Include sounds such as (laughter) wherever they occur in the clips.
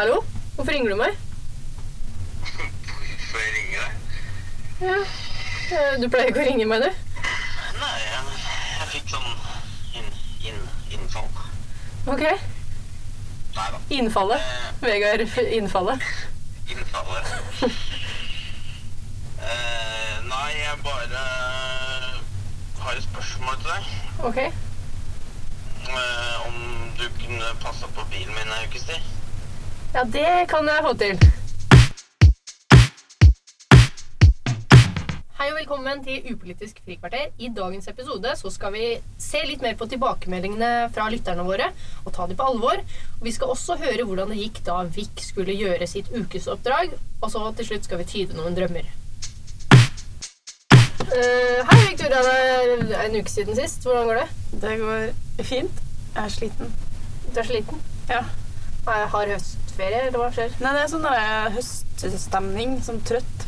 Hallo? Hvorfor ringer du meg? Hvorfor jeg ringer deg? Ja. Eh, Du pleier ikke å ringe meg, du. Nei, jeg, jeg fikk sånn inn, inn, innfall. Ok. Nei da. Innfallet. Vegard Innfallet. Innfallet. (laughs) eh, nei, jeg bare har et spørsmål til deg. Ok. Eh, om du kunne passe på bilen min en ukes tid? Ja, det kan jeg få til. Hei og velkommen til Upolitisk frikvarter. I dagens episode så skal vi se litt mer på tilbakemeldingene fra lytterne våre og ta dem på alvor. Og vi skal også høre hvordan det gikk da Vik skulle gjøre sitt ukesoppdrag. Og så til slutt skal vi tyde noen drømmer. Uh, hei, Victoria. Det er en uke siden sist. Hvordan går det? Det går fint. Jeg er sliten. Du er sliten? Ja. Har høstferie, eller hva skjer? Nei, det er sånn der høststemning, som trøtt.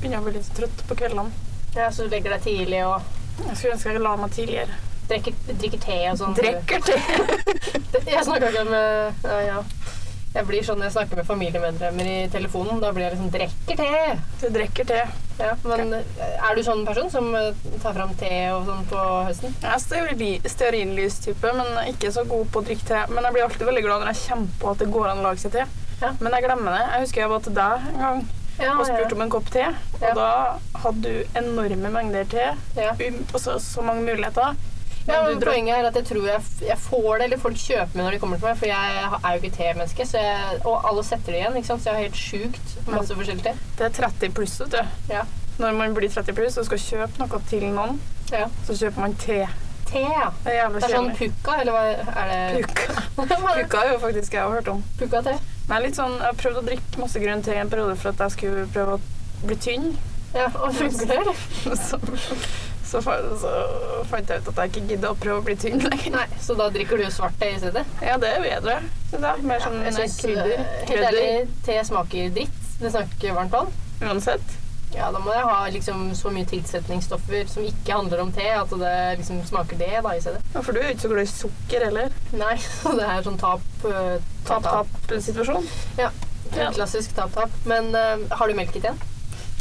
Begynner å bli litt trøtt på kveldene. Ja, Så du legger deg tidlig og Jeg skulle ønske jeg la meg tidligere. drikker, drikker te og sånn? Drikker te. (laughs) Jeg snakker ikke om ja, ja. Jeg blir sånn når jeg snakker med familiemedlemmer i telefonen. Da blir jeg liksom 'drikker te'. Du drikker te. Ja, men eh, er du sånn person som eh, tar fram te og sånn på høsten? Jeg er stearin- stearinlys-type, men ikke så god på å drikke te. Men jeg blir alltid veldig glad når jeg kommer på at det går an å lage seg te. Ja. Men jeg glemmer det. Jeg husker jeg var til deg en gang Ja, og spurte om en kopp te. Og da hadde du enorme mengder te. ja. Um, Og så, så mange muligheter. Ja Men Poenget er at jeg tror jeg, jeg får det, eller folk kjøper meg når de kommer til meg. For jeg er jo ikke te-menneske, og alle setter det igjen. ikke sant? Så jeg har helt sjukt masse forskjellig te. Det er 30 pluss, vet du. Ja. Når man blir 30 pluss og skal kjøpe noe til noen, ja. så kjøper man te. Te, ja. Det er jævlig Det er sånn pukka, eller hva er det? Pukka. (laughs) Pukka er jo faktisk jeg har hørt om. Pukka-te? Nei, litt sånn, jeg har prøvd å drikke masse grønn te i en periode for at jeg skulle prøve å bli tynn. Ja, og (laughs) funker det, eller? Så, så, fa- så fant jeg ut at jeg ikke gidder å prøve å bli tynn lenger. Nei, så da drikker du svart te i stedet? Ja, det er bedre. Da. Mer sånn Jeg synes, krydder. eh, Helt ærlig, te smaker dritt. Det smaker varmt vann. Uansett. Ja, da må jeg ha liksom så mye tilsetningsstoffer som ikke handler om te, at det liksom smaker det da i stedet. Ja, for du er jo ikke så glad i sukker heller. Nei, (laughs) så det er sånn eh, tap, tap. Tap-tap-situasjon. Ja. Ja. Klassisk tap-tap. Men uh, har du melket i teen?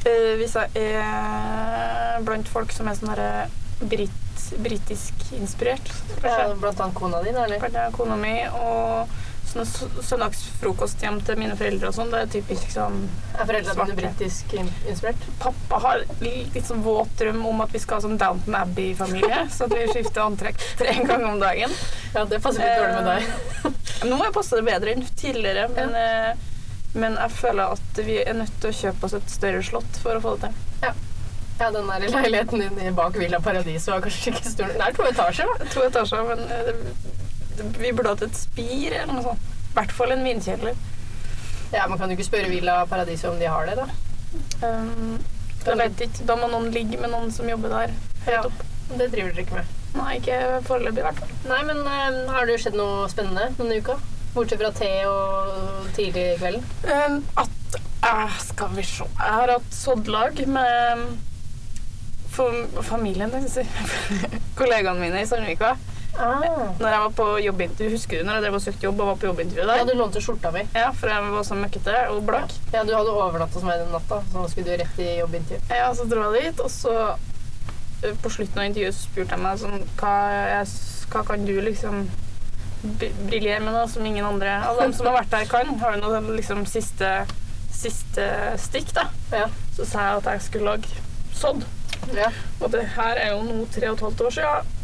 Eh, hvis jeg er blant folk som er sånn herre brit, britisk inspirert, Ja, kanskje. blant annet kona di, eller? Blant annet kona mi og sånne søndagsfrokost hjem til mine foreldre og sånn. Det er typisk sånn Er foreldrene dine britisk inspirert? Pappa har litt sånn våt drøm om at vi skal ha sånn Downton Abbey-familie, (laughs) så at vi skifter antrekk tre ganger om dagen. Ja, det passer litt dårlig med deg. Nå har jeg passet det bedre enn tidligere, men, eh, men jeg føler at vi er nødt til å kjøpe oss et større slott for å få det til. Ja, den der leiligheten din bak Villa Paradiso er kanskje ikke stor. Det er to etasjer, da. To etasjer, men eh, det, vi burde hatt et spir eller noe sånt. I hvert fall en vinkjeller. Ja, Man kan jo ikke spørre Villa Paradiso om de har det, da. Um, jeg vet ikke. Da må noen ligge med noen som jobber der. Ja. Opp. Det driver dere ikke med. Nei, ikke foreløpig, i hvert fall. Nei, men um, har det skjedd noe spennende denne uka? Bortsett fra te og tidlig i kvelden? Um, at uh, Skal vi se Jeg har hatt soddlag med for, familien, skal jeg si. (laughs) Kollegaene mine i Sandvika. Ah. Når jeg var på jobbintervju, Husker du når jeg drev og søkte jobb og var på jobbintervju Ja, du lånte skjorta mi. Ja, for jeg var så møkkete og blakk. Ja, du hadde overnatta hos meg den natta, så nå skulle du rett i jobbintervju. Ja, så dro jeg dit, og så eh, på slutten av intervjuet spurte jeg meg sånn hva, jeg, hva kan du liksom briljere med, da, som ingen andre av dem som har vært der, kan? Har du noe liksom siste, siste stikk, da? Ja. Så sa jeg at jeg skulle lage sådd. ja. Og det her er jo nå tre og et halvt år siden.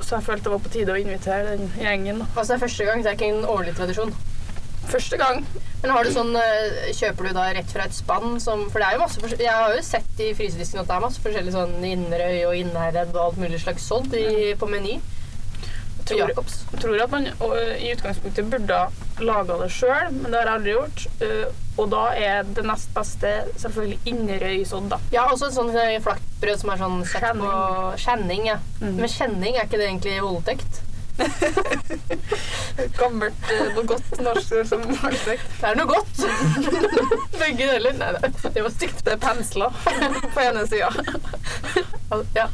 Så jeg følte det var på tide å invitere den gjengen. da. Altså, det er første gang, det er ikke en årlig tradisjon. Første gang. Men har du sånn, eh, kjøper du da rett fra et spann som For det er jo masse Jeg har jo sett i frysedisken at det er masse forskjellig sånn Inderøy og Innherred og alt mulig slags sådd i, på Meny. Tror-. Jeg tror at man og, i utgangspunktet burde ha laga det sjøl, men det har jeg aldri gjort. Uh, og da er det nest beste selvfølgelig Inderøy-sodd, da. Ja, også et sånt eh, flaktbrød som er sånn sett kjenning. på kjenning. ja. Mm. Men kjenning, er ikke det egentlig voldtekt? (laughs) Gammelt, ø, noe godt norsk ord som voldtekt. Det er noe godt! (laughs) Begge deler. Nei, det var stygt. Det er pensler på ene sida. Ja.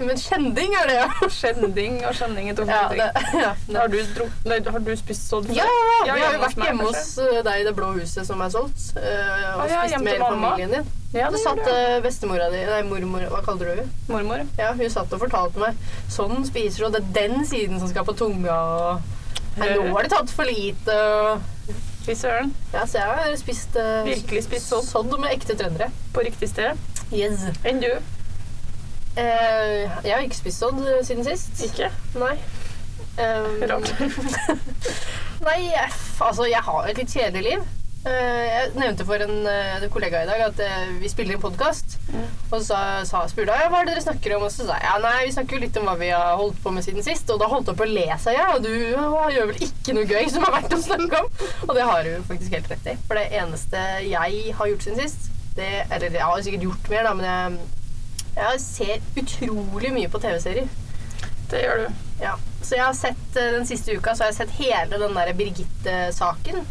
Men kjending er det, ja. (laughs) Skjending og skjending er to forskjellige det, ting. (laughs) ja, det. Har du, dro, nei, har du spist sånn? før? Ja, Ja, vi har jo vært hjemme hos deg i det blå huset som er solgt. øh, Og ah, ja, spist med hele familien din. Ja, Det satt uh, bestemora di, nei mormor, hva kaller du henne? Mormor. Ja, hun satt og fortalte meg sånn spiser du, og det er den siden som skal på tunga. og Nei, nå har de tatt for lite. og Fy søren. Ja, så jeg har spist uh, Virkelig spist sånn. sodd med ekte trøndere. På riktig sted. Yes. Enn du? Eh, jeg har ikke spist sodd øh, siden sist. Ikke? Nei. Um, Rart. (laughs) Nei, jeg, altså jeg har et litt kjedelig liv. Uh, jeg nevnte for en eh, kollega i dag at uh, vi spiller en podkast. Mm. Og så sa, spurte jeg hva er det dere snakker om, og så sa jeg ja, nei, vi snakker jo litt om hva vi har holdt på med siden sist. Og da holdt jeg på å le, sa jeg, og du å, gjør vel ikke noe gøy som er verdt å snakke om? Og det har du faktisk helt rett i. For det eneste jeg har gjort siden sist, det Eller jeg har sikkert gjort mer, da, men jeg, jeg ser utrolig mye på TV-serier. Det gjør du. Ja. Så jeg har sett eh, den siste uka så har jeg sett hele den der Birgitte-saken.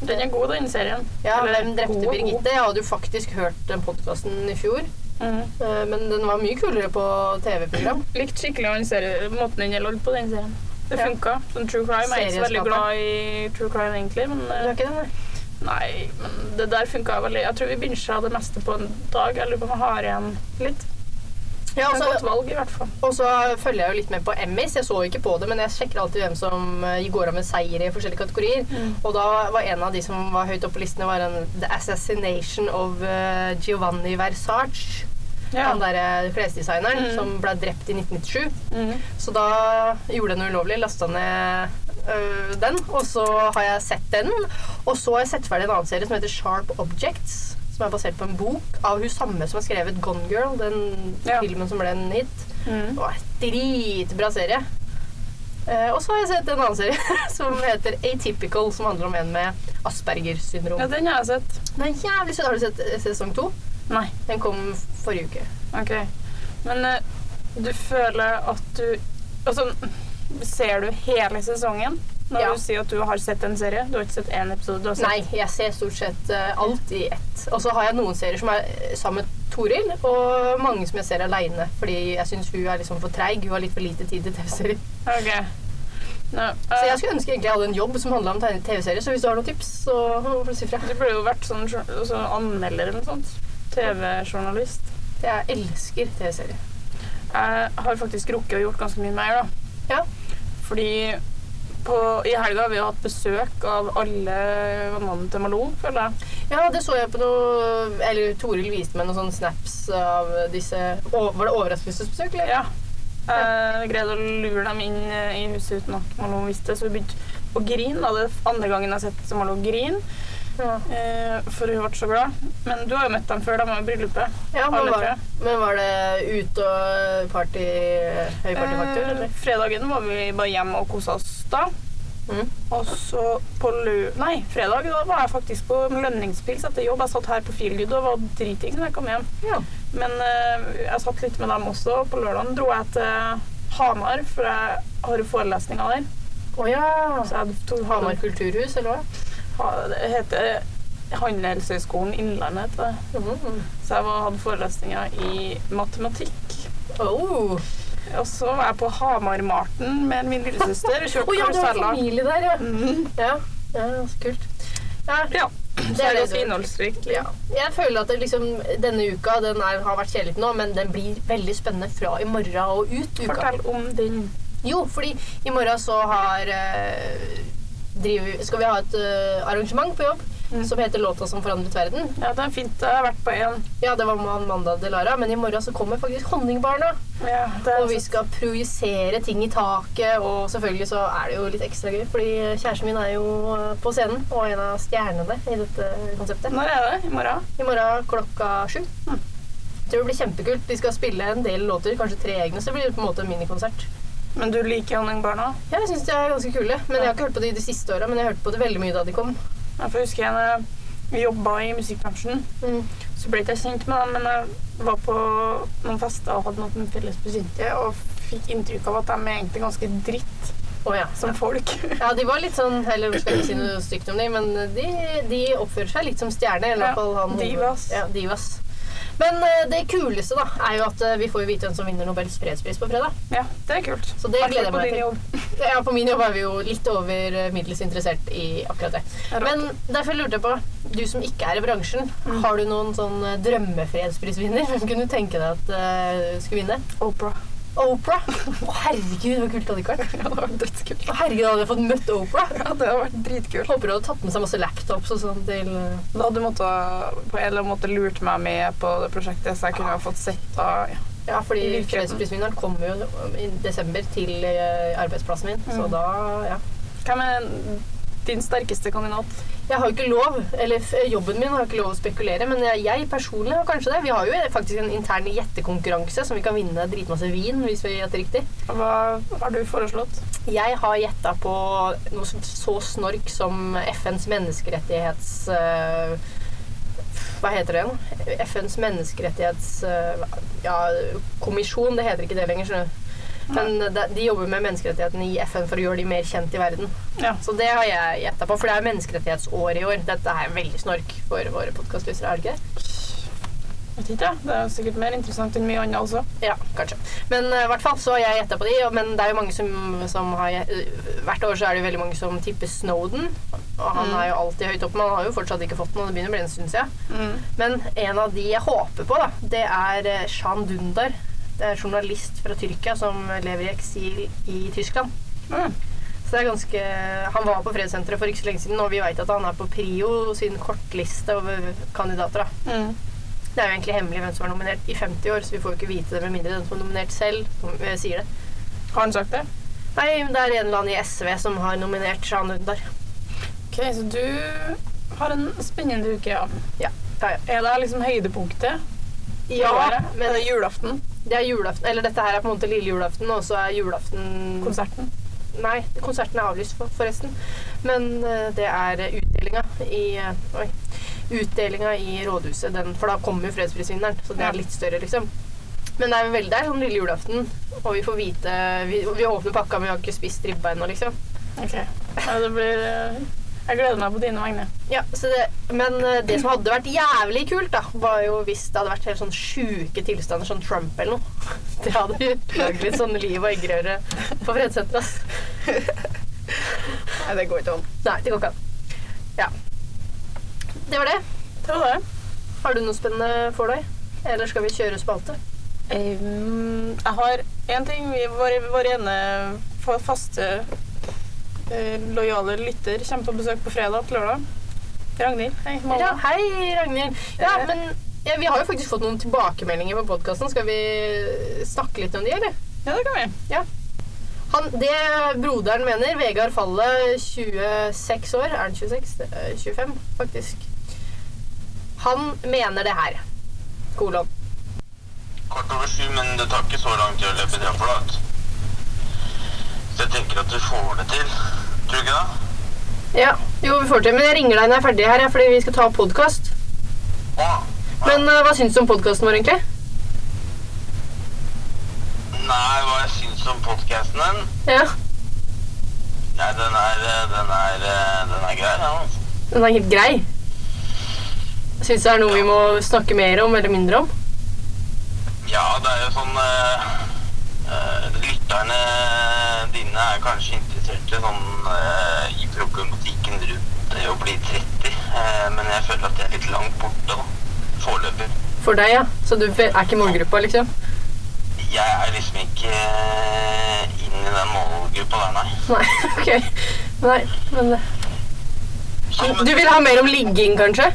Den er god, den serien. Ja, Eller Hvem drepte god. Birgitte? Jeg hadde jo faktisk hørt den podkasten i fjor. Eh, Men den var mye kulere på TV-program. (clears throat) Likte skikkelig den serien, måten den holdt på, den serien. Det Ja. funka. Sånn true crime. Jeg er ikke så veldig glad i true crime, egentlig, men Du er ikke den, nei? Nei, men det der funka veldig. Jeg tror vi bincha det meste på en dag. Jeg lurer på om jeg har igjen litt. Ja, Det er et og godt valg, i hvert fall. og så følger jeg jo litt med på Emmys. Jeg så ikke på det, men jeg sjekker alltid hvem som eh, går av med seier i forskjellige kategorier. Mm. Og da var en av de som var høyt oppe på listene, var en The Assassination of eh, Giovanni Versace. Ja. Han derre klesdesigneren Mm. som ble drept i 1997. Mm. Så da gjorde jeg noe ulovlig, lasta ned øh, den, og så har jeg sett den. Og så har jeg sett ferdig en annen serie som heter Sharp Objects, som er basert på en bok av hun samme som har skrevet Gone Girl, den Ja. filmen som ble en hit. Mm. Det var en dritbra serie. Uh, og så har jeg sett en annen serie (laughs) som heter Atypical, som handler om en med Aspergers syndrom. Ja, den har jeg sett. Den er jævlig søt. Har du sett eh, sesong to? Nei. Den kom forrige uke. OK. Men uh, du føler at du Altså, ser du hele sesongen når Ja. du sier at du har sett en serie? Du har ikke sett én episode? Du har sett Nei, jeg ser stort sett uh, alt i ett. Og så har jeg noen serier som er eh, sammen med Toril, og mange som jeg ser aleine. Fordi jeg syns hun er liksom for treig. Hun har litt for lite tid til TV-serier. OK. uh, Så eh, jeg skulle ønske egentlig jeg hadde en jobb som handla om TV-serier. Så hvis du har noen tips, så får du si fra. Du burde jo vært sånn jour- altså, anmelder eller noe sånt. TV-journalist. Jeg elsker TV-serier. Jeg har faktisk rukket å gjort ganske mye mer, da. Ja. Fordi på, i helga har vi jo hatt besøk av alle vennene til Malou, føler jeg. Ja, det så jeg på noe Eller Toril viste meg noen sånne snaps av disse å, Var det overraskelsesbesøk, eller? Ja. Jeg greide å lure dem inn eh, i huset uten at Malou visste så vi begynte å grine. Det er andre gangen jeg har sett Malou grine, Ja. eh, for hun ble så glad. Men du har jo møtt dem før, de var i bryllupet. Ja, men, var, men var det ute og party høy partyfaktor, Eh, eller? fredagen var vi bare hjemme og kosa oss da. Mm. Og så på lø... Nei, fredag da var jeg faktisk på lønningspils etter jobb. Jeg satt her på Feelgood og var driting når jeg kom hjem. Ja. Men eh, jeg satt litt med dem også. På lørdagen dro jeg til Hamar, for jeg har jo forelesninger der. Å ja. Så jeg tok Hamar kulturhus, eller hva? Det heter Handelshøyskolen Innlandet. heter det. Mm. Så jeg var, hadde forelesninger i matematikk. Oh. Og så var jeg på Hamar-Marten med min lillesøster og (laughs) Å oh, ja, du har familie der, ja. Mm. Ja, ja så kult. Ja, Ja. det Så er det ganske innholdsrikt. ja. Jeg føler at det liksom, denne uka den er, har vært kjedelig nå, men den blir veldig spennende fra i morgen og ut uka. Fortell om den. Jo, fordi i morgen så har eh, driver, skal vi ha et uh, arrangement på jobb Mm. som heter Låta som forandret verden. Ja, det er fint. Jeg har vært på én. Ja, det var mandag til Lara. men i morgen så kommer faktisk Honningbarna. Ja, Og vi skal projisere ting i taket, og selvfølgelig så er det jo litt ekstra gøy, fordi kjæresten min er jo eh, på scenen og en av stjernene i dette konseptet. Når er det? I morgen? I morgen klokka sju. Mm. Jeg tror det blir kjempekult. De skal spille en del låter, kanskje tre egne, så det blir på en måte en minikonsert. Men du liker Honningbarna? Ja, jeg syns de er ganske kule, men jeg har ikke hørt på de de siste åra, men jeg hørte på det veldig mye da de kom. Jeg husker jeg når jeg jobba i musikkbransjen. Mm. Så ble jeg kjent med dem, men jeg var på noen fester og hadde noe med felles bekjente og fikk inntrykk av at de er egentlig ganske dritt Oh, ja. som folk. (laughs) Ja, de var litt sånn Eller skal ikke si noe stygt om dem, men de, de oppfører seg litt som stjerner. Eller Ja, hvert fall han divas. Ja, divas. Men eh, det kuleste da, er jo at eh, vi får vite hvem som vinner Nobels fredspris på fredag. Ja, det er kult. Så det gleder jeg meg til. jobb. (laughs) Ja, På min jobb er vi jo litt over eh, middels interessert i akkurat det. Men derfor lurte jeg på, du som ikke er i bransjen, har du noen sånn drømmefredsprisvinner? Hvem kunne du tenke deg at uh, skulle vinne? Oprah. Oprah? Å herregud, hvor kult hadde det ikke vært? (laughs) Ja, det dødskult. Å herregud, hadde jeg fått møtt Opera! Ja, det hadde vært dritkult. Håper du hadde tatt med seg masse laptops og sånn til eh, Da hadde du måttet, på en eller annen måte lurt meg med på det prosjektet, så jeg kunne ha fått sett av Ja, fordi I virkeligheten. fredsprisvinneren kommer jo i desember til eh, arbeidsplassen min, så Mm. da, ja. Hva er din sterkeste kandidat? Jeg har jo ikke lov, eller jobben min har ikke lov å spekulere, men jeg, personlig har kanskje det. Vi har jo faktisk en intern gjettekonkurranse som vi kan vinne dritmasse vin hvis vi gjetter riktig. Hva har du foreslått? Jeg har gjetta på noe så, snork som FNs menneskerettighets... eh, hva heter det igjen? FNs menneskerettighets... eh, ja, kommisjon. Det heter ikke det lenger, skjønner du. Men de, jobber med menneskerettighetene i FN for å gjøre de mer kjent i verden. Ja. Så det har jeg gjetta på, for det er menneskerettighetsår i år. Dette er veldig snork for våre podkastlysere, er det ikke det? Vet ikke, det er sikkert mer interessant enn mye annet også. Ja, kanskje. Men i uh, hvert fall så har jeg gjetta på de, men det er jo mange som, som har uh, Hvert år så er det jo veldig mange som tipper Snowden, og han Mm. er jo alltid høyt oppe, men han har jo fortsatt ikke fått noe. Det begynner å bli en stund siden. Mm. Men en av de jeg håper på, da, det er eh, Shan Dundar. Er journalist fra Tyrkia som lever i eksil i Tyskland. Mm. Så det er ganske Han var på fredssenteret for ikke så lenge siden, og vi vet at han er på Prio sin kortliste over kandidater. da. Mm. Det er jo egentlig hemmelig hvem som er nominert i 50 år, så vi får jo ikke vite det med mindre den som er nominert selv eh, sier det. Har han sagt det? Nei, det er en eller annen i SV som har nominert Shan Undar. Ok, så du har en spennende uke, ja. Ja, ja, ja. Er det liksom høydepunktet i Ja, året? men- er julaften? Det er julaften, eller dette her er på en måte lille julaften, og så er julaften Konserten? Nei, konserten er avlyst for, forresten. Men eh, det er utdelinga i eh, Oi. Utdelinga i rådhuset, den, for da kommer jo fredsprisvinneren, så det er litt større, liksom. Men det er veldig det er sånn lille julaften, og vi får vite Vi, vi åpner pakka, men vi har ikke spist ribba ennå, liksom. Ok. Ja, det blir eh, Jeg gleder meg på dine vegne. Ja, så det, men eh, det som hadde vært jævlig kult, da, var jo hvis det hadde vært helt sånn sjuke tilstander, sånn Trump eller noe. (laughs) Det hadde jo lagd litt sånn liv og eggerøre på fredssenteret, ass. Nei, det går ikke an. Nei, det går ikke an. Ja. Det var det. Det var det. Har du noe spennende for deg? Eller skal vi kjøre spalte? Um, jeg har én ting. Vi, var, var ene faste lojale lytter kommer på besøk på fredag til lørdag. Ragnhild. Hei, Ja, hei, Ragnhild. Ja, Eh. men ja, vi har jo faktisk fått noen tilbakemeldinger på podkasten. Skal vi snakke litt om de, eller? Ja, det kan vi. Han, det broderen mener, Vegard Falle, 26 år Er han 26? Er 25, faktisk. Han mener det her. Kolon. Kvart over sju, men det tar ikke så lang tid å løpe trappa, da. vet du. Så jeg tenker at du får det til. Tror du ikke det? Ja, jo, vi får det til. Men jeg ringer deg når jeg er ferdig her, ja, fordi vi skal ta podkast. Å, Men uh, hva syns du om podkasten vår, egentlig? Nei, hva jeg syns om podcasten din? Ja, Nei, den er, eh, den er, eh, den er grei, den. altså. Den er helt grei. Syns det er noe vi må snakke mer om eller mindre om? Ja, det er jo sånn uh, uh, Lytterne dine er kanskje interessert i sånn uh, i problematikken rundt det å bli 30, uh, men jeg føler at det er litt langt borte, da. Foreløpig. For deg, ja. Så du er ikke målgruppa, liksom? Jeg er liksom ikke eh, inn i den målgruppa der, nei. (laughs) Nei, ok. Nei, men eh, Så, Du vil ha mer om ligging, kanskje?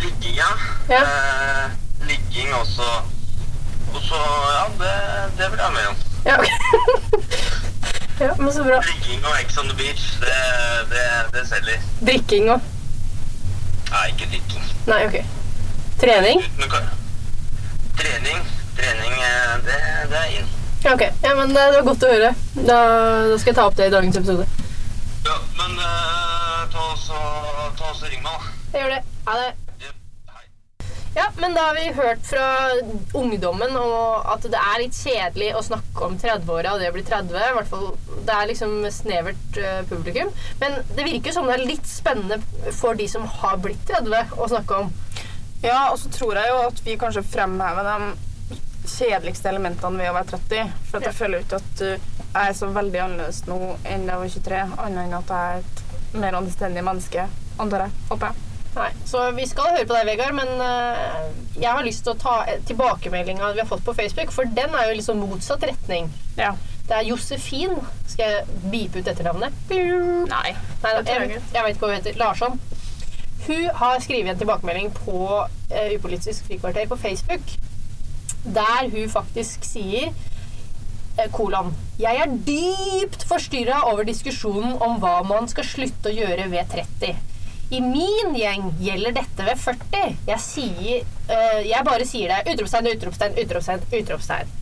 Ligging, ja. Ja. Eh, ligging også. Og så, ja, det, det vil jeg ha mer om. Ja, ok. (laughs) ja, men så bra. Drikking og Ex on the beach, det, det, det selger. Drikking og Nei, ikke drikking. Nei, ok. Trening? Trening, trening, eh, det, det er inn. Ja, ok. Ja, men det var godt å høre. Da, da skal jeg ta opp det i dagens episode. Ja, men uh, ta oss og ring meg, da. Jeg gjør det. Ha det. Ja, men da har vi hørt fra ungdommen at det er litt kjedelig å snakke om 30-åra og det å bli 30. I hvert fall, Det er liksom snevert eh, publikum. Men det virker som det er litt spennende for de som har blitt 30 å snakke om. Ja, og så tror jeg jo at vi kanskje fremhever de kjedeligste elementene ved å være 30. For at jeg Ja. føler ikke at uh, jeg er så veldig annerledes nå enn da jeg var 23, annet enn at jeg er et mer anstendig menneske, antar jeg. Håper jeg. Nei, så vi skal høre på deg, Vegard, men eh, jeg har lyst til å ta tilbakemeldinga vi har fått på Facebook, for den er jo liksom motsatt retning. Ja. Det er Josefin. Skal jeg beepe ut etternavnet? Nei. Nei, jeg, jeg vet ikke hva hun heter. Larsson. Hun har skrevet en tilbakemelding på uh, Upolitisk frikvarter på Facebook, der hun faktisk sier eh, kolon. Jeg er dypt forstyrra over diskusjonen om hva man skal slutte å gjøre ved 30. I min gjeng gjelder dette ved 40. Jeg sier uh, Jeg bare sier det. Utropstegn, utropstegn, utropstegn, utropstegn.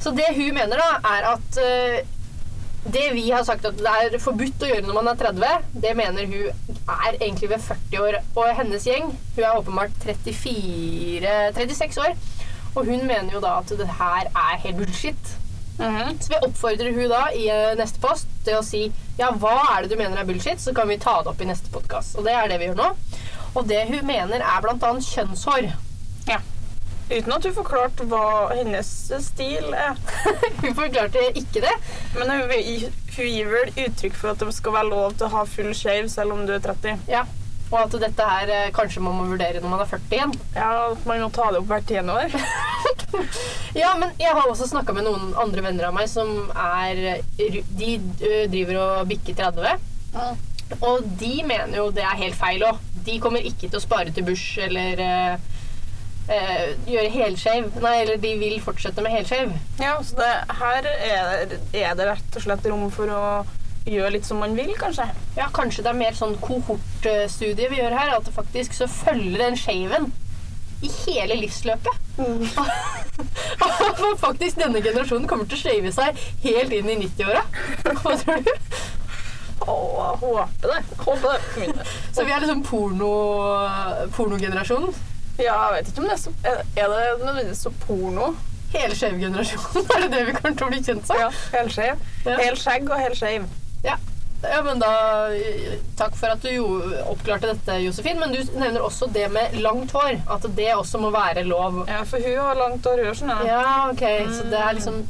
Så det hun mener, da, er at uh, det vi har sagt at det er forbudt å gjøre når man er 30, det mener hun er egentlig ved 40 år. Og hennes gjeng, hun er åpenbart 34 36 år, og hun mener jo da at det her er helt bullshit. Mhm. Så vi oppfordrer hun da i eh, neste post til å si ja, hva er det du mener er bullshit, så kan vi ta det opp i neste podkast. Og det er det vi gjør nå. Og det hun mener er bl.a. kjønnshår. Ja. Uten at hun forklarte hva hennes stil er. (laughs) Hun forklarte ikke det. Men hun, hun gir vel uttrykk for at det skal være lov til å ha full shave selv om du er 30. Ja. Og at dette her eh, kanskje man må vurdere når man er 40 igjen. (laughs) Ja, at man må ta det opp hvert tiende år. (laughs) Ja, men jeg har også snakka med noen andre venner av meg som er De driver og bikker 30. Og de mener jo det er helt feil òg. De kommer ikke til å spare til bush eller eh, eh, gjøre helskjev. Nei, eller de vil fortsette med helskjev. Ja, så det, her er, er det rett og slett rom for å gjøre litt som man vil, kanskje. Ja, kanskje det er mer sånn kohortstudie vi gjør her. At det faktisk så følger den shaven i hele livsløpet. (laughs) For faktisk denne generasjonen kommer til å shave seg helt inn i 90-åra. Hva tror du? Åh, håper det. Håper det. Så vi er liksom porno, pornogenerasjonen. Ja, jeg vet ikke om det er så Er det nødvendigvis så porno? Hele skjevgenerasjonen. (laughs) Er det det vi kommer til å bli kjent som? Ja, helskjev. Ja. Hel skjegg og hel skeiv. Ja. ja, men da Takk for at du oppklarte dette, Josefin. Men du nevner også det med langt hår. At det også må være lov. Ja, for hun har langt hår, hun sånn, ja. Ja, ok. Så det er liksom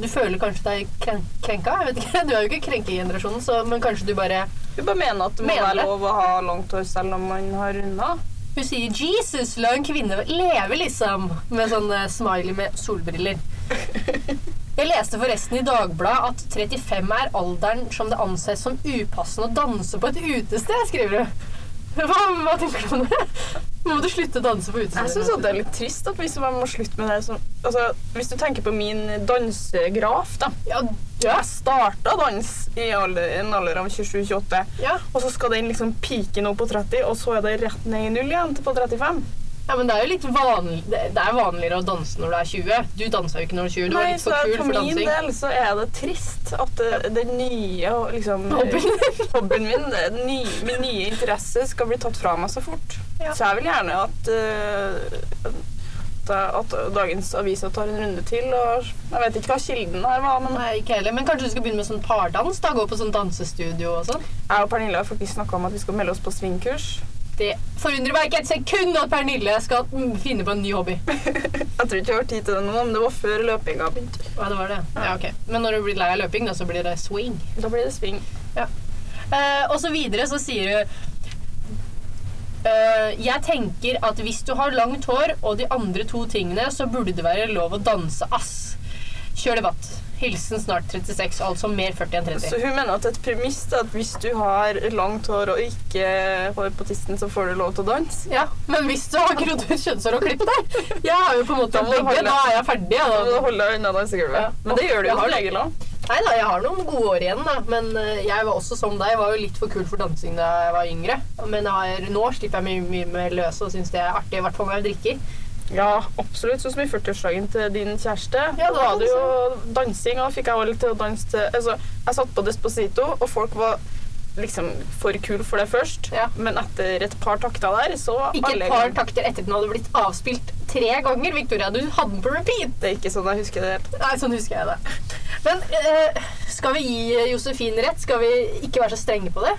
Du føler kanskje deg kren krenka? Jeg vet ikke. (laughs) Du er jo ikke krenkegenerasjonen, så men kanskje du bare Hun bare mener at det må være lov å ha langt hår selv om man har runda. Hun sier 'Jesus, la en kvinne leve', liksom. Med sånn smiley med solbriller. (laughs) Jeg leste forresten i Dagbladet at 35 er alderen som det anses som upassende å danse på et utested, skriver du. Hva, hva tenker du om det? Må du slutte å danse på utestedet. Jeg syns det er litt trist at hvis man må slutte med det så, altså, Hvis du tenker på min dansegraf, da. Ja. Jeg starta dans i alder, en alder av 27-28, Ja. og så skal den liksom pike nå på 30, og så er det rett ned i null igjen til på 35. ja, men det er jo litt vanlig Det er vanligere å danse når du er 20. Du dansa jo ikke når du er 20. Du var Nei, litt så for kul for for min dansing. del så er det trist at det, det nye liksom Hobbyen hobbyen min, (laughs) det nye, min nye interesse, skal bli tatt fra meg så fort. Ja. Så jeg vil gjerne at, eh, at, at dagens aviser tar en runde til. Og jeg vet ikke hva kilden her var, men Nei, ikke heller. Men kanskje du skal begynne med sånn pardans? da, Gå på sånn dansestudio og sånn? jeg og Pernille har faktisk snakka om at vi skal melde oss på svingkurs. Det forundrer meg ikke et sekund at Pernille skal finne på en ny hobby. (laughs) Jeg tror ikke jeg har tid til det nå, men det var før løpinga begynte. Ja, det var det. Ja, okay. Men når du blir lei av løping, da, så blir det swing. Da blir det swing. Ja. Uh, og så videre så sier du Uh, Jeg tenker at hvis du har langt hår og de andre to tingene, så burde det være lov å danse, ass. Kjør debatt. Hilsen snart 36, altså mer 40 enn 30. Så hun mener at et premiss er at hvis du har langt hår og ikke hår på tissen, så får du lov til å danse. Ja, Men hvis du har grodd ut kjønnshår og klippet deg Jeg har jo på en måte begge, da er jeg ferdig. Da må du holde deg unna dansegulvet. Ja. Men det gjør du jo har som regel òg. Nei da, jeg har noen gode år igjen, da. Men eh, jeg var også som deg. Jeg var jo litt for kul for dansing da jeg var yngre. Men har, nå slipper jeg mye, mye mer løs og syns det er artig, i hvert fall når jeg drikker. Ja, absolutt. Sånn som i 40-årsdagen til din kjæreste. Ja, da var det jo dansing, og fikk jeg litt til å danse til Altså, jeg satt på Desposito, og folk var liksom for kul for det først. Ja. Men etter et par takter der, så Ikke alle et par gang. takter etter den hadde blitt avspilt tre ganger. Victoria, du hadde den på repeat. Det er ikke sånn jeg husker det helt. Nei, sånn husker jeg det. Men eh, skal vi gi Josefin rett? Skal vi ikke være så strenge på det?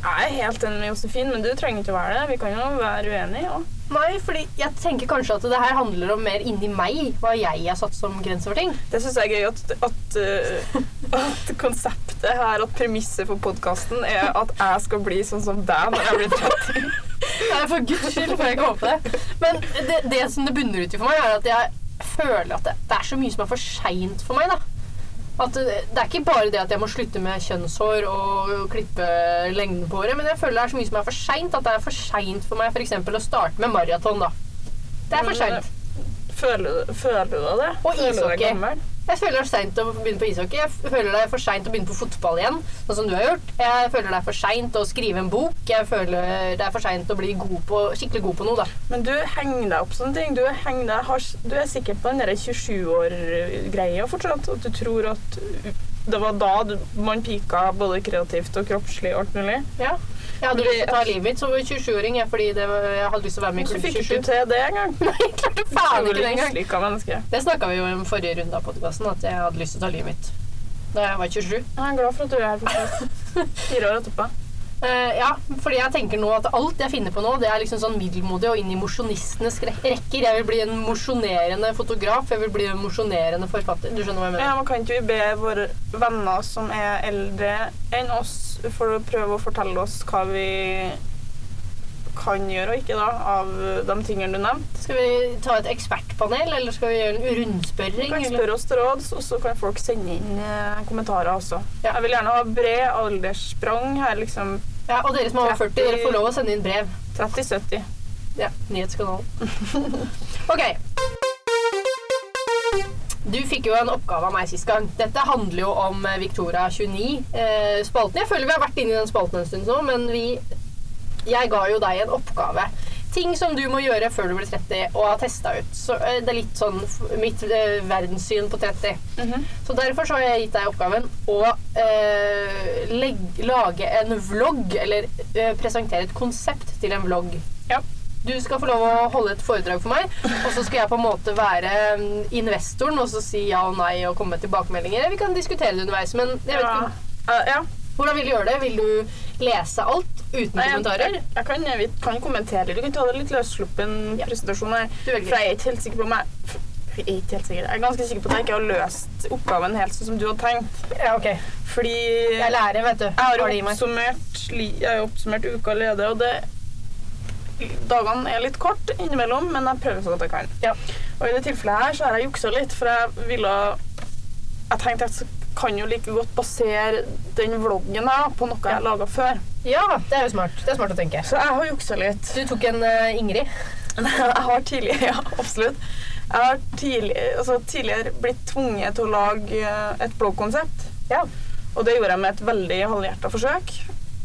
Jeg er helt enig med Josefin, men du trenger ikke å være det. Vi kan jo være uenige òg. Nei, fordi jeg tenker kanskje at det her handler om mer inni meg, hva jeg har satt som grense for ting. Det syns jeg er gøy at, at, uh, at konseptet her, at premisset for podkasten, er at jeg skal bli sånn som deg når jeg blir 30. Nei, for guds skyld får jeg ikke håpe det. Men det, det som det bunner ut i for meg, er at jeg føler at det, det er så mye som er for seint for meg, da. At det, det er ikke bare det at jeg må slutte med kjønnshår og klippe lengden på håret, men jeg føler det er så mye som er for seint. At det er for seint for meg f.eks. å starte med maraton, da. Det er for seint. Føler, du- føler du det? Og Føler ishockey. Jeg føler det er seint å begynne på ishockey. Jeg føler det er for seint å begynne på fotball igjen, sånn som du har gjort. Jeg føler det er for seint å skrive en bok. Jeg føler det er for seint å bli god på, skikkelig god på noe, da. Men du henger deg opp sånne ting. Du, deg, har, du er sikker på den der 27-år-greia fortsatt. At du tror at det var da man pika både kreativt og kroppslig og alt mulig. Ja. Jeg hadde lyst til å ta livet mitt som 27-åring fordi det var, jeg hadde lyst til å være med i Så Klubb fikk du til det en gang. (laughs) Nei, klarte faen ikke det engang. Det snakka vi jo om forrige runde av podkasten, at jeg hadde lyst til å ta livet mitt da jeg var 27. Jeg er glad for at du er her fortsatt. (laughs) Fire år etterpå. Eh, ja, fordi jeg tenker nå at alt jeg finner på nå, det er liksom sånn middelmodig og inn i mosjonistenes re- rekker. Jeg vil bli en mosjonerende fotograf. Jeg vil bli en mosjonerende forfatter. Du skjønner hva jeg mener? Ja, men Kan ikke vi be våre venner som er eldre enn oss, for å prøve å fortelle oss hva vi kan gjøre og ikke da, av de tingene du nevnte? Skal vi ta et ekspertpanel, eller skal vi gjøre en rundspørring? Vi kan spørre oss til råds, og så kan folk sende inn eh, kommentarer også. Ja. Jeg vil gjerne ha bred alderssprang her, liksom Ja, og dere som er over 40, dere får lov å sende inn brev. 30-70. Ja, nyhetskanalen. (laughs) ok. Du fikk jo en oppgave av meg sist gang. Dette handler jo om eh, Victoria 29-spalten. Jeg føler vi har vært inne i den spalten en stund nå, men vi Jeg ga jo deg en oppgave. Ting som du må gjøre før du blir 30 og har testa ut. Så eh, Det er litt sånn mitt eh, verdenssyn på 30. Mhm. Så derfor så har jeg gitt deg oppgaven å eh, legge, lage en vlogg, eller eh, presentere et konsept til en vlogg. Ja. Du skal få lov å holde et foredrag for meg, og så skal jeg på en måte være mm, investoren og så si ja og nei og komme med tilbakemeldinger. Vi kan diskutere det underveis, men jeg vet Ja. ikke, Eh, ja. hvordan vil du gjøre det? Vil du lese alt uten Nei, kommentarer? jeg, jeg kan, jeg kan kommentere. Du kan ta det litt løssluppen Ja. presentasjon her. Du. For jeg er ikke helt sikker på om jeg jeg er ikke helt sikker. Jeg er ganske sikker på at jeg ikke har løst oppgaven helt sånn som du hadde tenkt. Ja, ok. Fordi Jeg lærer, vet du. Jeg har oppsummert, jeg har oppsummert uka allerede, og det Dagene er litt kort innimellom, men jeg prøver så godt jeg kan. Ja. Og i det tilfellet her så har jeg juksa litt, for jeg ville Jeg tenkte at jeg kan jo like godt basere den vloggen her på noe jeg laga før. Ja, det er jo smart. Det er smart å tenke. Så jeg har juksa litt. Du tok en uh, Ingrid. (laughs) Jeg har tidligere, ja, absolutt. Jeg har tidlig, altså, tidligere blitt tvunget til å lage eh, et bloggkonsept. Ja. Og det gjorde jeg med et veldig halvhjerta forsøk.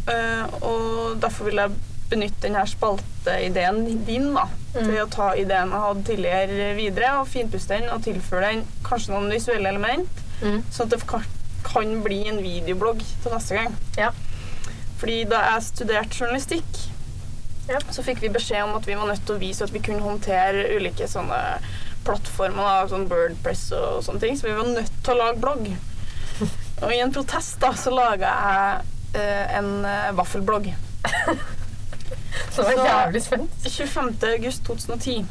Uh, og derfor vil jeg benytte denne spalteideen din da, til Mm. å ta ideen jeg hadde tidligere videre, og finpuste den og tilføre den kanskje noen visuelle element, Mm. sånn at det kan, kan bli en videoblogg til neste gang. Ja. Fordi da jeg studerte journalistikk, Ja. så fikk vi beskjed om at vi var nødt til å vise at vi kunne håndtere ulike sånne plattformer, da, sånn Birdpress og sånne ting, så vi var nødt til å lage blogg. (laughs) Og i en protest da, så laga jeg eh, en eh, vaffelblogg. (laughs) Så var jeg jævlig spent. 25. august 2010.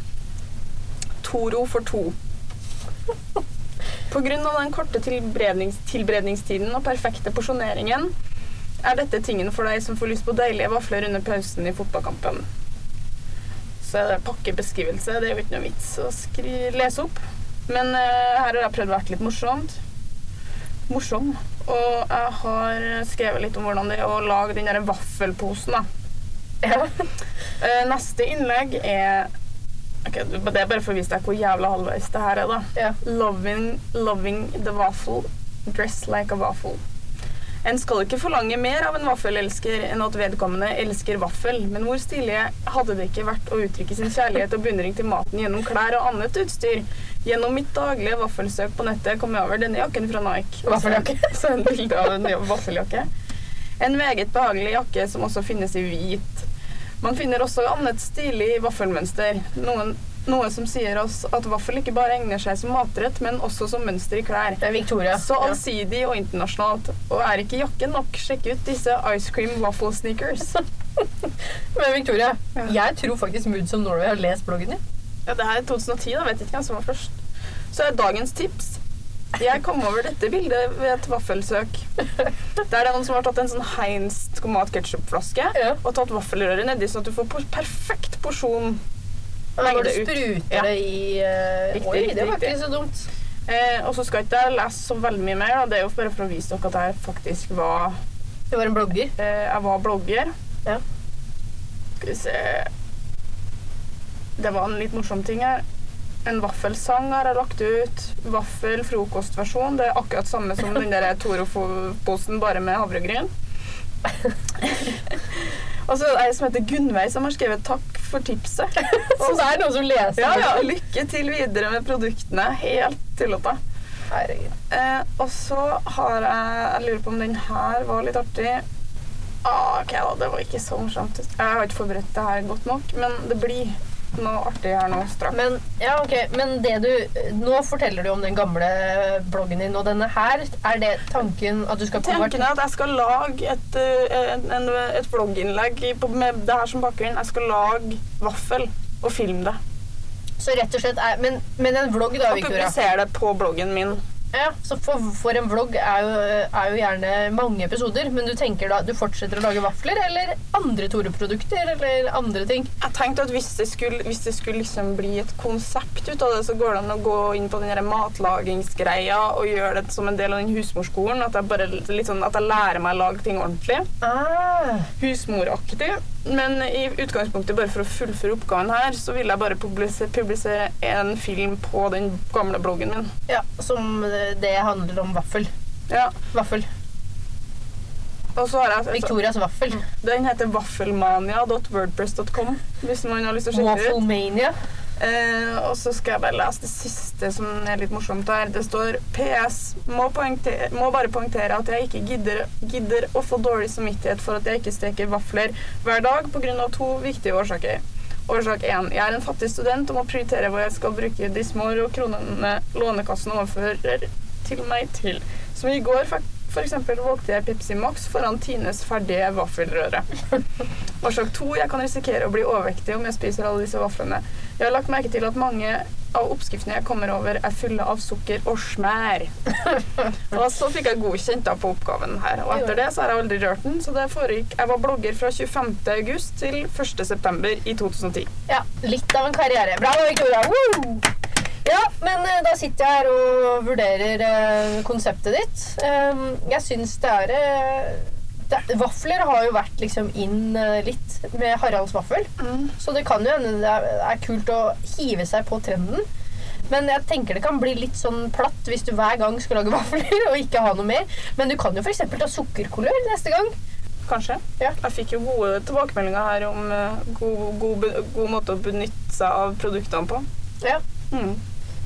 Toro for to. (laughs) Av den korte tilberednings tilberedningstiden og perfekte porsjoneringen er dette tingen for deg som får lyst på deilige vafler under pausen i fotballkampen. Så er det pakkebeskrivelse. Det er jo ikke noe vits å skri lese opp. Men uh, her har jeg prøvd å være litt morsomt. Morsom. Og jeg har skrevet litt om hvordan det er å lage den derre vaffelposen. da. Ja. uh, (laughs) neste innlegg er Ok, Det er bare for å vise deg hvor jævla halvveis det her er. da. Yeah. Loving, loving the waffle, dress like a waffle. En skal ikke forlange mer av en vaffelelsker enn at vedkommende elsker vaffel, men hvor stilige hadde det ikke vært å uttrykke sin kjærlighet og beundring til maten gjennom klær og annet utstyr? Gjennom mitt daglige vaffelsøk på nettet kom jeg over denne jakken fra Nike. Vaffeljakke. (laughs) Så en bilde av en vaffeljakke. En meget behagelig jakke som også finnes i hvit. Man finner også annet stilig vaffelmønster. Noen noe som sier oss at vaffel ikke bare egner seg som matrett, men også som mønster i klær. Det er Victoria. Så allsidig og internasjonalt. Og er ikke jakken nok, sjekk ut disse ice cream waffle sneakers. (laughs) Men Victoria, Ja. jeg tror faktisk Moods of Norway har lest bloggen din. Ja, det her er 2010, da vet ikke hvem som var først. Så er dagens tips. Jeg kom over dette bildet ved et vaffelsøk. Det er noen som har tatt en sånn Heinz tomatketchupflaske Ja. og tatt vaffelrøret nedi, sånn at du får perfekt porsjon. Når du spruter Ja. det i uh, Riktig, Oi, riktig, det var riktig. ikke så dumt. Eh, og så skal ikke jeg lese så veldig mye mer. Da. Det er jo bare for å vise dere at jeg faktisk var Du var en blogger. eh, Jeg var blogger. Ja. Skal vi se Det var en litt morsom ting her. En vaffelsang har jeg lagt ut. Vaffel-frokostversjon. Det er akkurat samme som den der Toro-posen, bare med havregryn. (laughs) Og så er det ei som heter Gunnveig, som har skrevet 'takk for tipset'. (laughs) Så det er noen som leser Ja, ja, lykke til videre med produktene. Helt tullete. Eh, og så har jeg Jeg lurer på om den her var litt artig. Ah, ok, da, det var ikke så morsomt. Jeg har ikke forberedt det her godt nok, men det blir noe artig her nå straks. Men, ja, ok, men det du Nå forteller du om den gamle bloggen din, og denne her, er det tanken at du skal Tanken er at jeg skal lage et, eh, en, en, et vlogginnlegg med det her som bakgrunn. Jeg skal lage vaffel og filme det. Så rett og slett er Men, men en vlogg, da, Og Victoria. publisere det på bloggen min. Ja, så for, for en vlogg er jo, er jo gjerne mange episoder, men du tenker da du fortsetter å lage vafler, eller andre Tore-produkter, eller andre ting? Jeg tenkte at hvis det skulle, hvis det skulle liksom bli et konsept ut av det, så går det an å gå inn på den matlagingsgreia og gjøre det som en del av den husmorskolen. At jeg bare sånn, at jeg lærer meg å lage ting ordentlig. Ah, Husmoraktig. Men i utgangspunktet, bare for å fullføre oppgaven her, så vil jeg bare publisere, publisere en film på den gamle bloggen min. ja, som det handler om vaffel. Ja. Vaffel. Og så har jeg Victorias vaffel. Den heter vaffelmania.wordpress.com hvis man har lyst til å sjekke det ut. Wafflemania. Eh, og så skal jeg bare lese det siste som er litt morsomt her. Det står PS. Må, må bare poengtere at jeg ikke gidder, gidder å få dårlig samvittighet for at jeg ikke steker vafler hver dag pga. to viktige årsaker. Årsak 1. Jeg er en fattig student og må prioritere hva jeg skal bruke de små kronene Lånekassen overfører til meg til. Som i går fikk eksempel valgte jeg Pepsi Max foran Tines ferdige vaffelrøre. (laughs) Årsak to. Jeg kan risikere å bli overvektig om jeg spiser alle disse vaflene. Jeg har lagt merke til at mange av oppskriftene jeg kommer over, er fulle av sukker og smær. (laughs) og så fikk jeg godkjent da på oppgaven her. Og etter det så har jeg aldri rørt den. Så det foregikk Jeg var blogger fra 25. august til 1. september i 2010. Ja, litt av en karriere. Bra, Victoria. Woo! Ja, men eh, da sitter jeg her og vurderer eh, konseptet ditt. Um, jeg syns det er eh, det, Vafler har jo vært liksom inn litt med Haralds vaffel. Så det kan jo hende det er, er kult å hive seg på trenden. Men jeg tenker det kan bli litt sånn platt hvis du hver gang skal lage (laughs) vafler og ikke ha noe mer. Men du kan jo f.eks. ta sukkerkolør neste gang. Kanskje. Ja. Jeg fikk jo gode tilbakemeldinger her om god, god, god måte å benytte seg av produktene på. Ja. Mm.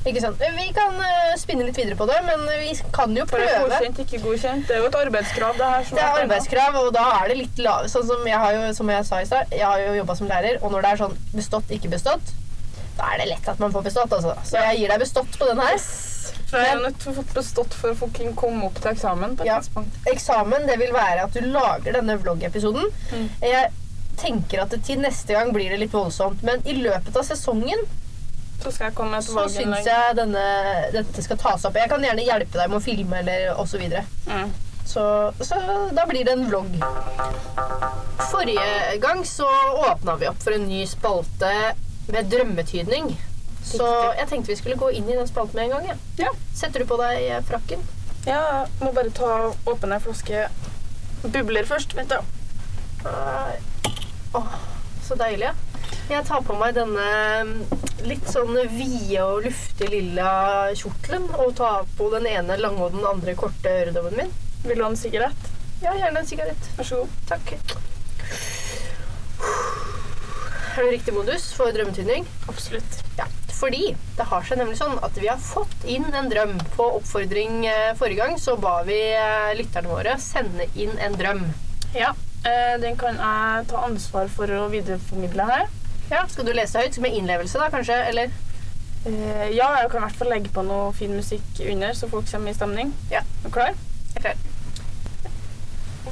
Ikke sant? Vi kan eh, spinne litt videre på det, men vi kan jo For prøve. godkjent, ikke godkjent. Det er jo et arbeidskrav, det her. som Det er arbeidskrav, og da er det litt lav. Sånn som jeg har jo, som jeg sa i stad, jeg har jo jobba som lærer, og når det er sånn bestått, ikke bestått, da er det lett at man får bestått, altså. Så jeg gir deg bestått på den her. For jeg er nødt til å få bestått for å komme opp til eksamen på et Ja. tidspunkt. Eksamen, det vil være at du lager denne vloggepisoden. Mm. Jeg tenker at det til neste gang blir det litt voldsomt, men i løpet av sesongen Så skal jeg komme så syns jeg denne, dette skal tas opp. Jeg kan gjerne hjelpe deg med å filme eller osv. Så. Mm. så Så da blir det en vlogg. Forrige gang så åpna vi opp for en ny spalte med drømmetydning. Så jeg tenkte vi skulle gå inn i den spalten med en gang. Ja. Ja. Setter du på deg eh, frakken? Ja, må bare ta åpne flaske bubler først. Vent, da. Nei. Åh, så deilig. ja. Jeg tar på meg denne mm, litt sånn vide og luftige lilla kjortelen og tar på den ene lange og den andre korte øredobben min. Vil du ha en sigarett? Ja, gjerne en sigarett. Vær så god. Takk. Er du riktig modus for drømmetydning? Absolutt. Ja. Fordi det har seg nemlig sånn at vi har fått inn en drøm. På oppfordring eh, forrige gang så ba vi eh, lytterne våre sende inn en drøm. Ja, eh, den kan jeg ta ansvar for å videreformidle her. Ja, Skal du lese høyt? Med innlevelse, da, kanskje? Eller? Uh, ja, jeg kan i hvert fall legge på noe fin musikk under, så folk kommer i stemning. Ja. Er du klar? Jeg er klar.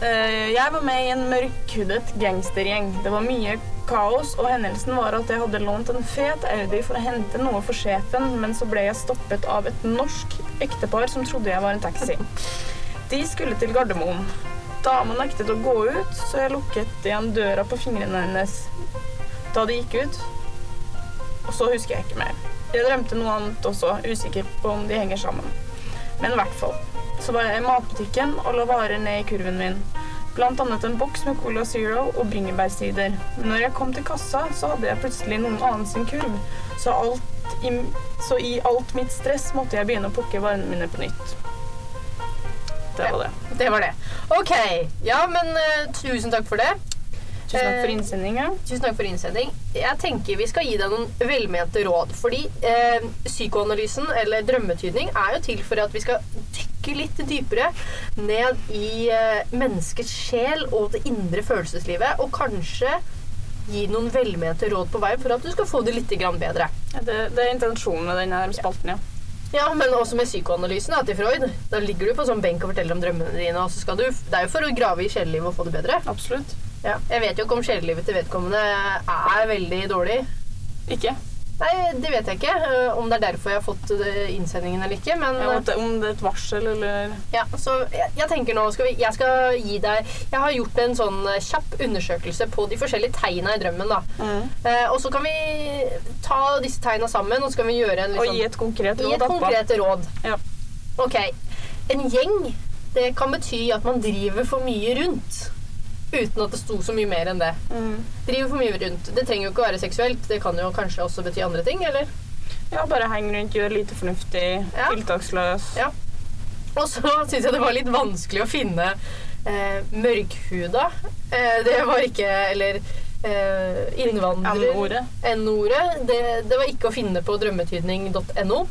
Uh, jeg var med i en mørkhudet gangstergjeng. Det var mye kaos, og hendelsen var at jeg hadde lånt en fet Audi for å hente noe for sjefen, men så ble jeg stoppet av et norsk ektepar som trodde jeg var en taxi. De skulle til Gardermoen. Dama nektet å gå ut, så jeg lukket igjen døra på fingrene hennes da de gikk ut. Og så husker jeg ikke mer. Jeg drømte noe annet også, usikker på om de henger sammen. Men i hvert fall. Så var jeg i matbutikken og la varer ned i kurven min. Blant annet en boks med Cola Zero og bringebærsider. Men når jeg kom til kassa, så hadde jeg plutselig noen annen sin kurv. Så, i, så i alt mitt stress måtte jeg begynne å plukke varene mine på nytt. Det var det. Det var det. OK. Ja, men uh, tusen takk for det. Tusen takk for innsending. Ja. Tusen takk for innsending. Jeg tenker vi skal gi deg noen velmente råd. Fordi eh, psykoanalysen, eller drømmetydning, er jo til for at vi skal dykke litt dypere ned i eh, menneskets sjel og det indre følelseslivet. Og kanskje gi noen velmente råd på vei for at du skal få det litt grann bedre. Ja, Det, det er intensjonen med denne spalten, ja. Ja, men også med psykoanalysen da, til Freud. Da ligger du på sånn benk og forteller om drømmene dine. og så skal du, Det er jo for å grave i sjelelivet og få det bedre. Absolutt. Ja. Jeg vet jo ikke om sjelelivet til vedkommende er veldig dårlig. Ikke. Nei, det vet jeg ikke. øh, Om det er derfor jeg har fått øh, innsendingen eller ikke. Men Ja, om det- er et varsel eller ja, så jeg, jeg tenker nå skal vi, Jeg skal gi deg Jeg har gjort en sånn øh, kjapp undersøkelse på de forskjellige tegna i drømmen. da. Eh, og så kan vi ta disse tegna sammen og så kan vi gjøre en Og liksom, gi et konkret gi råd et konkret råd. Ja. Ok. En gjeng det kan bety at man driver for mye rundt. Uten at det sto så mye mer enn det. Mm. Driver for mye rundt. Det trenger jo ikke å være seksuelt. Det kan jo kanskje også bety andre ting, eller? Ja, bare heng rundt, gjør lite fornuftig, Ja. tiltaksløs. Ja. Og så (laughs) syns jeg det var litt vanskelig å finne eh, mørkhuda. Eh, det var ikke Eller eh, innvandrer... N-ordet. Det, det var ikke å finne på drømmetydning.no.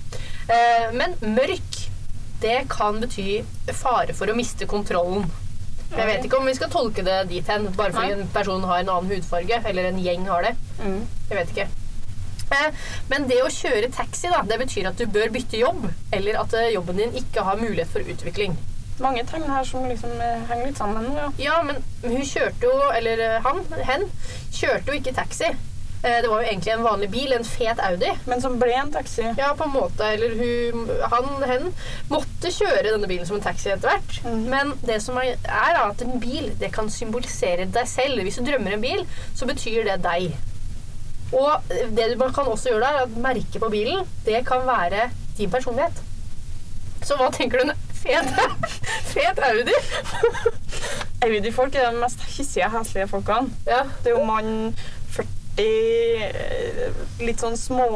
Eh, men mørk, det kan bety fare for å miste kontrollen. Jeg vet ikke om vi skal tolke det dit hen, bare fordi en person har en annen hudfarge, eller en gjeng har det. Mm. Jeg vet ikke. Eh, Men det å kjøre taxi da, det betyr at du bør bytte jobb, eller at eh, jobben din ikke har mulighet for utvikling. Mange tegn her som liksom eh, henger litt sammen ja. Ja, men hun kjørte jo, eller han, hen, kjørte jo ikke taxi. Eh, Det var jo egentlig en vanlig bil, en fet Audi. Men som ble en taxi. Ja, på en måte. Eller hun, han, hen, måtte kjøre denne bilen som en taxi etter hvert. Mm. Men det som er, er at en bil, det kan symbolisere deg selv. Hvis du drømmer en bil, så betyr det deg. Og det man kan også gjøre er at merket på bilen, det kan være din personlighet. Så hva tenker du? (laughs) Fet, fet Audi? (laughs) Audi-folk er de mest hissige, heslige folkene. Ja. Det er jo mann 40, eh, litt sånn små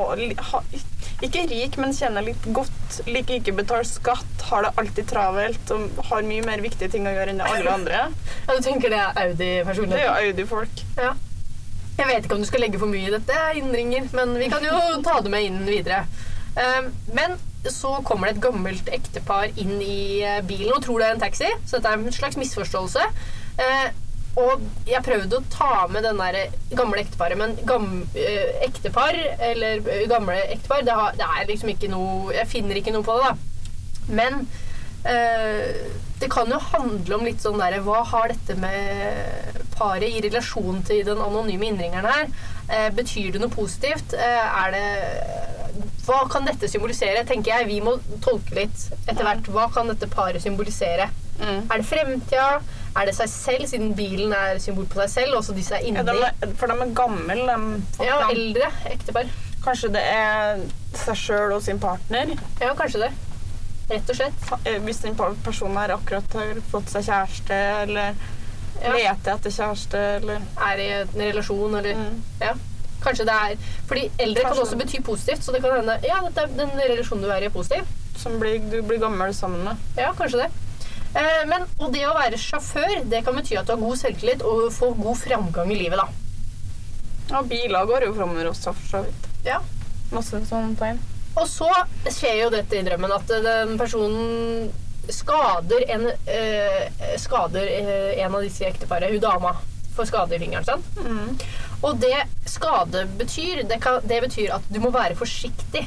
Ikke rik, men kjenner litt godt. Liker ikke betale skatt, har det alltid travelt og har mye mer viktige ting å gjøre enn alle andre. ja, du tenker det er Det er Audi-personligheten? jo Audi-folk. Ja. Jeg vet ikke om du skal legge for mye i dette, innringer, men vi kan jo ta det med inn videre. Um, men så kommer det et gammelt ektepar inn i eh, bilen og tror det er en taxi, så dette er en slags misforståelse. Og jeg prøvde å ta med den der gamle ekteparet, men gam, eh, ektepar, eller eh, gamle ektepar, det, har, det er liksom ikke noe Jeg finner ikke noe på det, da. Men eh, det kan jo handle om litt sånn derre Hva har dette med paret i relasjon til den anonyme innringeren her? Eh, betyr det noe positivt? Eh, er det Hva kan dette symbolisere? tenker jeg. Vi må tolke litt etter hvert. Hva kan dette paret symbolisere? Mm. Er det fremtida? Er det seg selv, siden bilen er symbol på seg selv? Også de som er inni? Ja, de er, for de er gamle, de Ja, eldre ektepar. Kanskje det er seg sjøl og sin partner. Ja, kanskje det. Rett og slett. Eh, Hvis den personen her akkurat har fått seg kjæreste, eller Ja. leter etter kjæreste, eller Er i en relasjon, eller mm. Ja. Kanskje det er Fordi eldre kan også bety positivt, så det kan hende Ja, den relasjonen du er i, er positiv. Som blir, du blir gammel sammen med. Ja, kanskje det. Eh, men, og det å være sjåfør, det kan bety at du har god selvtillit og får god framgang i livet, da. Ja, biler går jo framover også, for så vidt. Ja. Masse sånne tegn. Og så skjer jo dette i drømmen at den personen skader en, øh, skader eh, en av disse ekteparene, hun dama, får skade i fingeren. sant? Mm. Og det skade betyr, det, kan, det betyr at du må være forsiktig.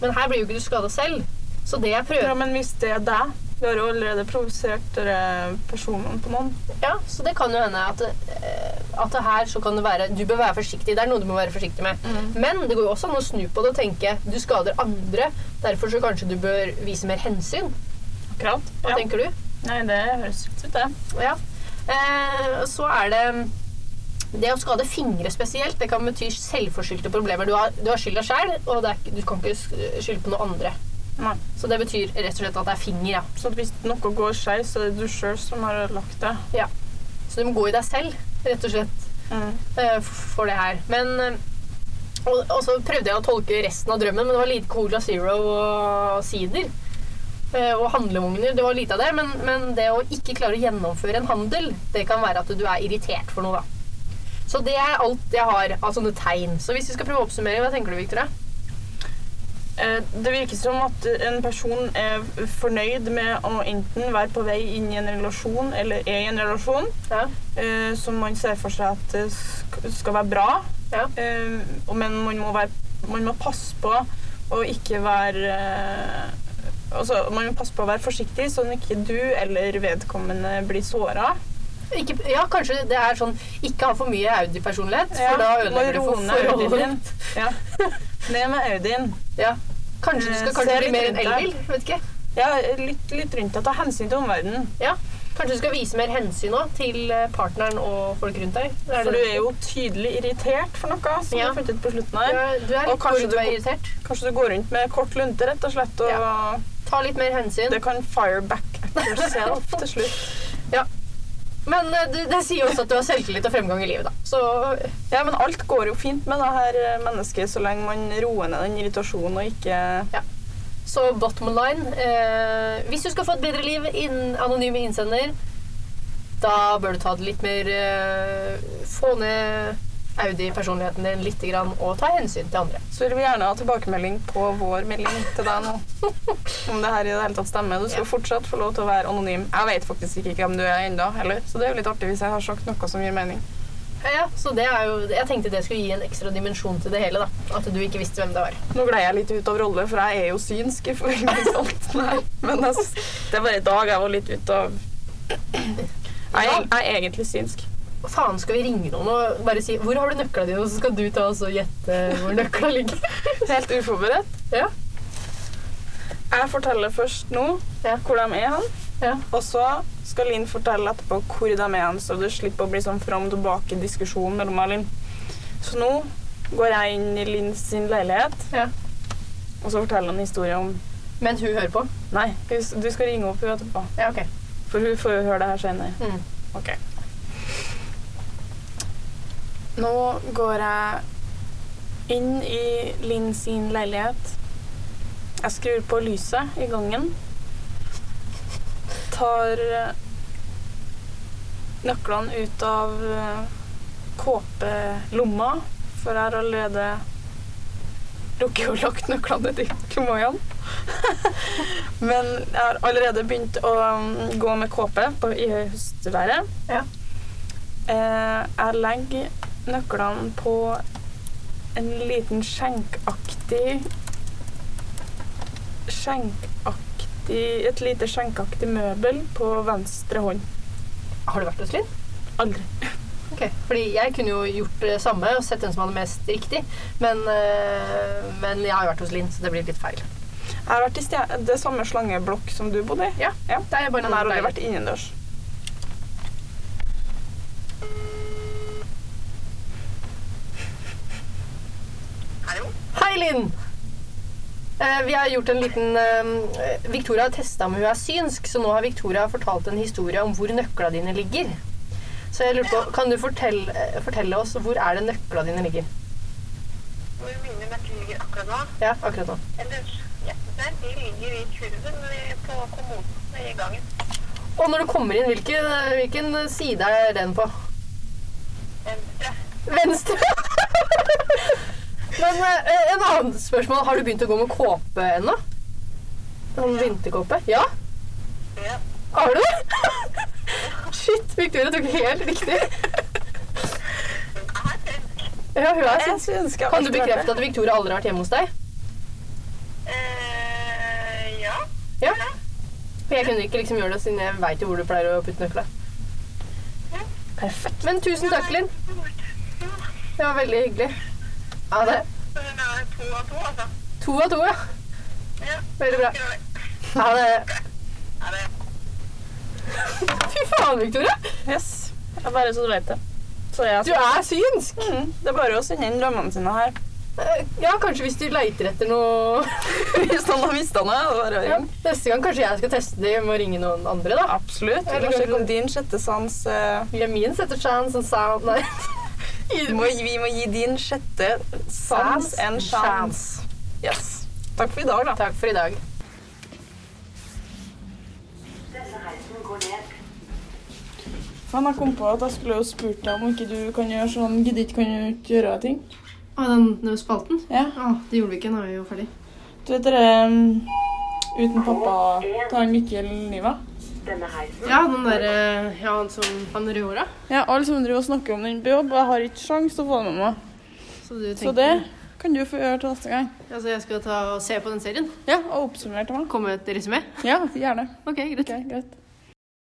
Men her blir jo ikke du skada selv. Så det jeg prøver Ja, men hvis det er deg Du har jo allerede provosert dere personene på noen. Ja, så det kan jo hende at, eh, at det her så kan det være Du bør være forsiktig. Det er noe du må være forsiktig med. Mm. Men det går jo også an å snu på det og tenke du skader andre. Derfor så kanskje du bør vise mer hensyn. Akkurat. Hva Ja. tenker du? Nei, det høres ut det. Ja. Eh, så er det det å skade fingre spesielt, det kan bety selvforskyldte problemer. Du har, du har skylda sjøl, og det er, du kan ikke skylde på noen andre. Nei. Så det betyr rett og slett at det er finger, ja. Så hvis noe går skeis, så er det du sjøl som har ødelagt det. Ja. Så du må gå i deg selv, rett og slett, Mm. eh, for det her. Men eh, og, og så prøvde jeg å tolke resten av drømmen, men det var lite Cola Zero og sider. eh, Og handlevogner. Det var lite av det. Men, men det å ikke klare å gjennomføre en handel, det kan være at du er irritert for noe, da. Så det er alt jeg har av sånne tegn. Så hvis vi skal prøve å oppsummere, hva tenker du, Victoria? Eh, Det virker som at en person er fornøyd med å enten være på vei inn i en relasjon eller er i en relasjon Ja. eh, som man ser for seg at det skal være bra. Ja. Eh, men man må, være, man må passe på å ikke være Altså, man må passe på å være forsiktig, sånn ikke du eller vedkommende blir såra. Ikke, ja, kanskje det er sånn ikke ha for mye Audi-personlighet, Ja, for da ødelegger du for forholdet. din. Ja. (laughs) Ned med Audien. Ja. Kanskje du skal Eh, kanskje bli mer en elbil? Vet ikke. Ja, litt, litt rundt deg. Ta hensyn til omverdenen. Ja. Kanskje du skal vise mer hensyn også, til eh, partneren og folk rundt deg? For du er jo tydelig irritert for noe, som Ja. du fant ut på slutten du her. er, du er Og kanskje du du er går- irritert. Kanskje du går rundt med kort lunte, rett og slett, og Ta litt mer hensyn. det kan fire back at yourself til slutt. (laughs) Men eh, det, det sier også at du har selvtillit og fremgang i livet, da. Så Ja, men alt går jo fint med det her eh, mennesket så lenge man roer ned den irritasjonen og ikke Så bottom line eh, Hvis du skal få et bedre liv innen anonyme innsender, da bør du ta det litt mer eh, Få ned Audi-personligheten din litt grann, og ta hensyn til andre. Så vil vi gjerne ha tilbakemelding på vår melding til deg nå. (laughs) Om det her i det hele tatt stemmer. Du skal Ja. fortsatt få lov til å være anonym. Jeg vet faktisk ikke hvem du er ennå heller, så det er jo litt artig hvis jeg har sagt noe som gir mening. Ja, så det er jo Jeg tenkte det skulle gi en ekstra dimensjon til det hele, da. At du ikke visste hvem det var. Nå gled jeg litt ut av rolle, for jeg er jo synsk det. Men jeg, det er bare i dag jeg var litt ute av (clears throat) Jeg er, jeg er egentlig synsk. Faen, skal vi ringe noen og bare si 'Hvor har du nøkla dine?' Og så skal du ta oss og gjette hvor nøkla ligger. (laughs) Helt uforberedt. Ja. Jeg forteller først nå Ja. hvor de er hen, Ja. og så skal Linn fortelle etterpå hvor de er hen, så du slipper å bli sånn fram og tilbake-diskusjon mellom meg og Linn. Så nå går jeg inn i Linn sin leilighet, Ja. og så forteller han historie om Men hun hører på. Nei, du skal ringe opp henne etterpå, Ja, ok. for hun får jo høre det her senere. Mm. Ok. Nå går jeg inn i Linn sin leilighet. Jeg skrur på lyset i gangen. Tar eh, nøklene ut av eh, kåpelomma, for jeg har allerede rukket å lagt nøklene i lomma igjen. (laughs) Men jeg har allerede begynt å mm, gå med kåpe på, i høstværet. Ja. Eh, jeg legger nøklene på en liten skjenkaktig Skjenkaktig Et lite skjenkaktig møbel på venstre hånd. Har du vært hos Linn? Aldri. Ok, Fordi jeg kunne jo gjort det samme og sett den som hadde mest riktig. Men, eh, men jeg har jo vært hos Linn, så det blir litt feil. Jeg har vært i det samme slangeblokk som du bodde i. Ja, Ja. Det er bare jeg har aldri vært innendørs. Hallo? Hei, Eh, vi har gjort en liten eh, Victoria har testa om hun er synsk, så nå har Victoria fortalt en historie om hvor nøkla dine ligger. Så jeg lurer på, Kan du fortelle, eh, fortelle oss hvor er det nøkla dine ligger? Hvor mine nøkler ligger akkurat nå? Ja, akkurat nå. Eller, ja, der, de ligger i kurven på kommoden i gangen. Og når du kommer inn, hvilken, hvilken side er den på? Venstre. Venstre! (laughs) Men eh, en annen spørsmål. Har du begynt å gå med kåpe ennå? Sånn vinterkåpe? Ja? Ja. Har du? (laughs) Shit, Victoria tok helt riktig. Ja, hun er jeg Kan du bekrefte at Victoria aldri har vært hjemme hos deg? Eh, ja. Ja. For jeg kunne ikke liksom gjøre det, siden jeg veit jo hvor du pleier å putte nøkla. Perfekt. Men tusen takk, Linn. Det var veldig hyggelig. Ha det. To av to, altså. To av to, ja. Ja. Veldig bra. Ha det. Er det (laughs) Fy faen, Victoria. Yes. Jeg bare så du vet det. Så jeg, Du er synsk. mm, det er bare å sende inn drømmene sine her. Eh, Ja, kanskje hvis du leiter etter noe (laughs) Hvis noen har mista noe, ja. Neste gang kanskje jeg skal teste det med å ringe noen andre, da. Absolutt. Eller sjekke kanskje- om din sjette sans uh... Ja, min sjette sans og sound Nei. (laughs) vi må, vi må gi din sjette sans en chance. Yes. Takk for i dag, da. Takk for i dag. Faen, jeg kom på at jeg skulle jo spurt deg om ikke du kan gjøre sånn Gidder ikke kan du ikke gjøre ting? Å, den, den spalten? Ja. Ah, det gjorde vi ikke. Nå er vi jo ferdig. Du vet dere um, Uten pappa tar han Mikkel Ja, den derre Ja, han som Han rødhåra. Ja, alle som driver og snakker om den på jobb, jeg har ikke sjans til å få det med meg. Så du Så det kan du få gjøre til neste gang. Ja, Så jeg skal ta og se på den serien? Ja, og oppsummere til meg. Komme med et resymé? Ja, gjerne. Ok, greit. Ok, greit.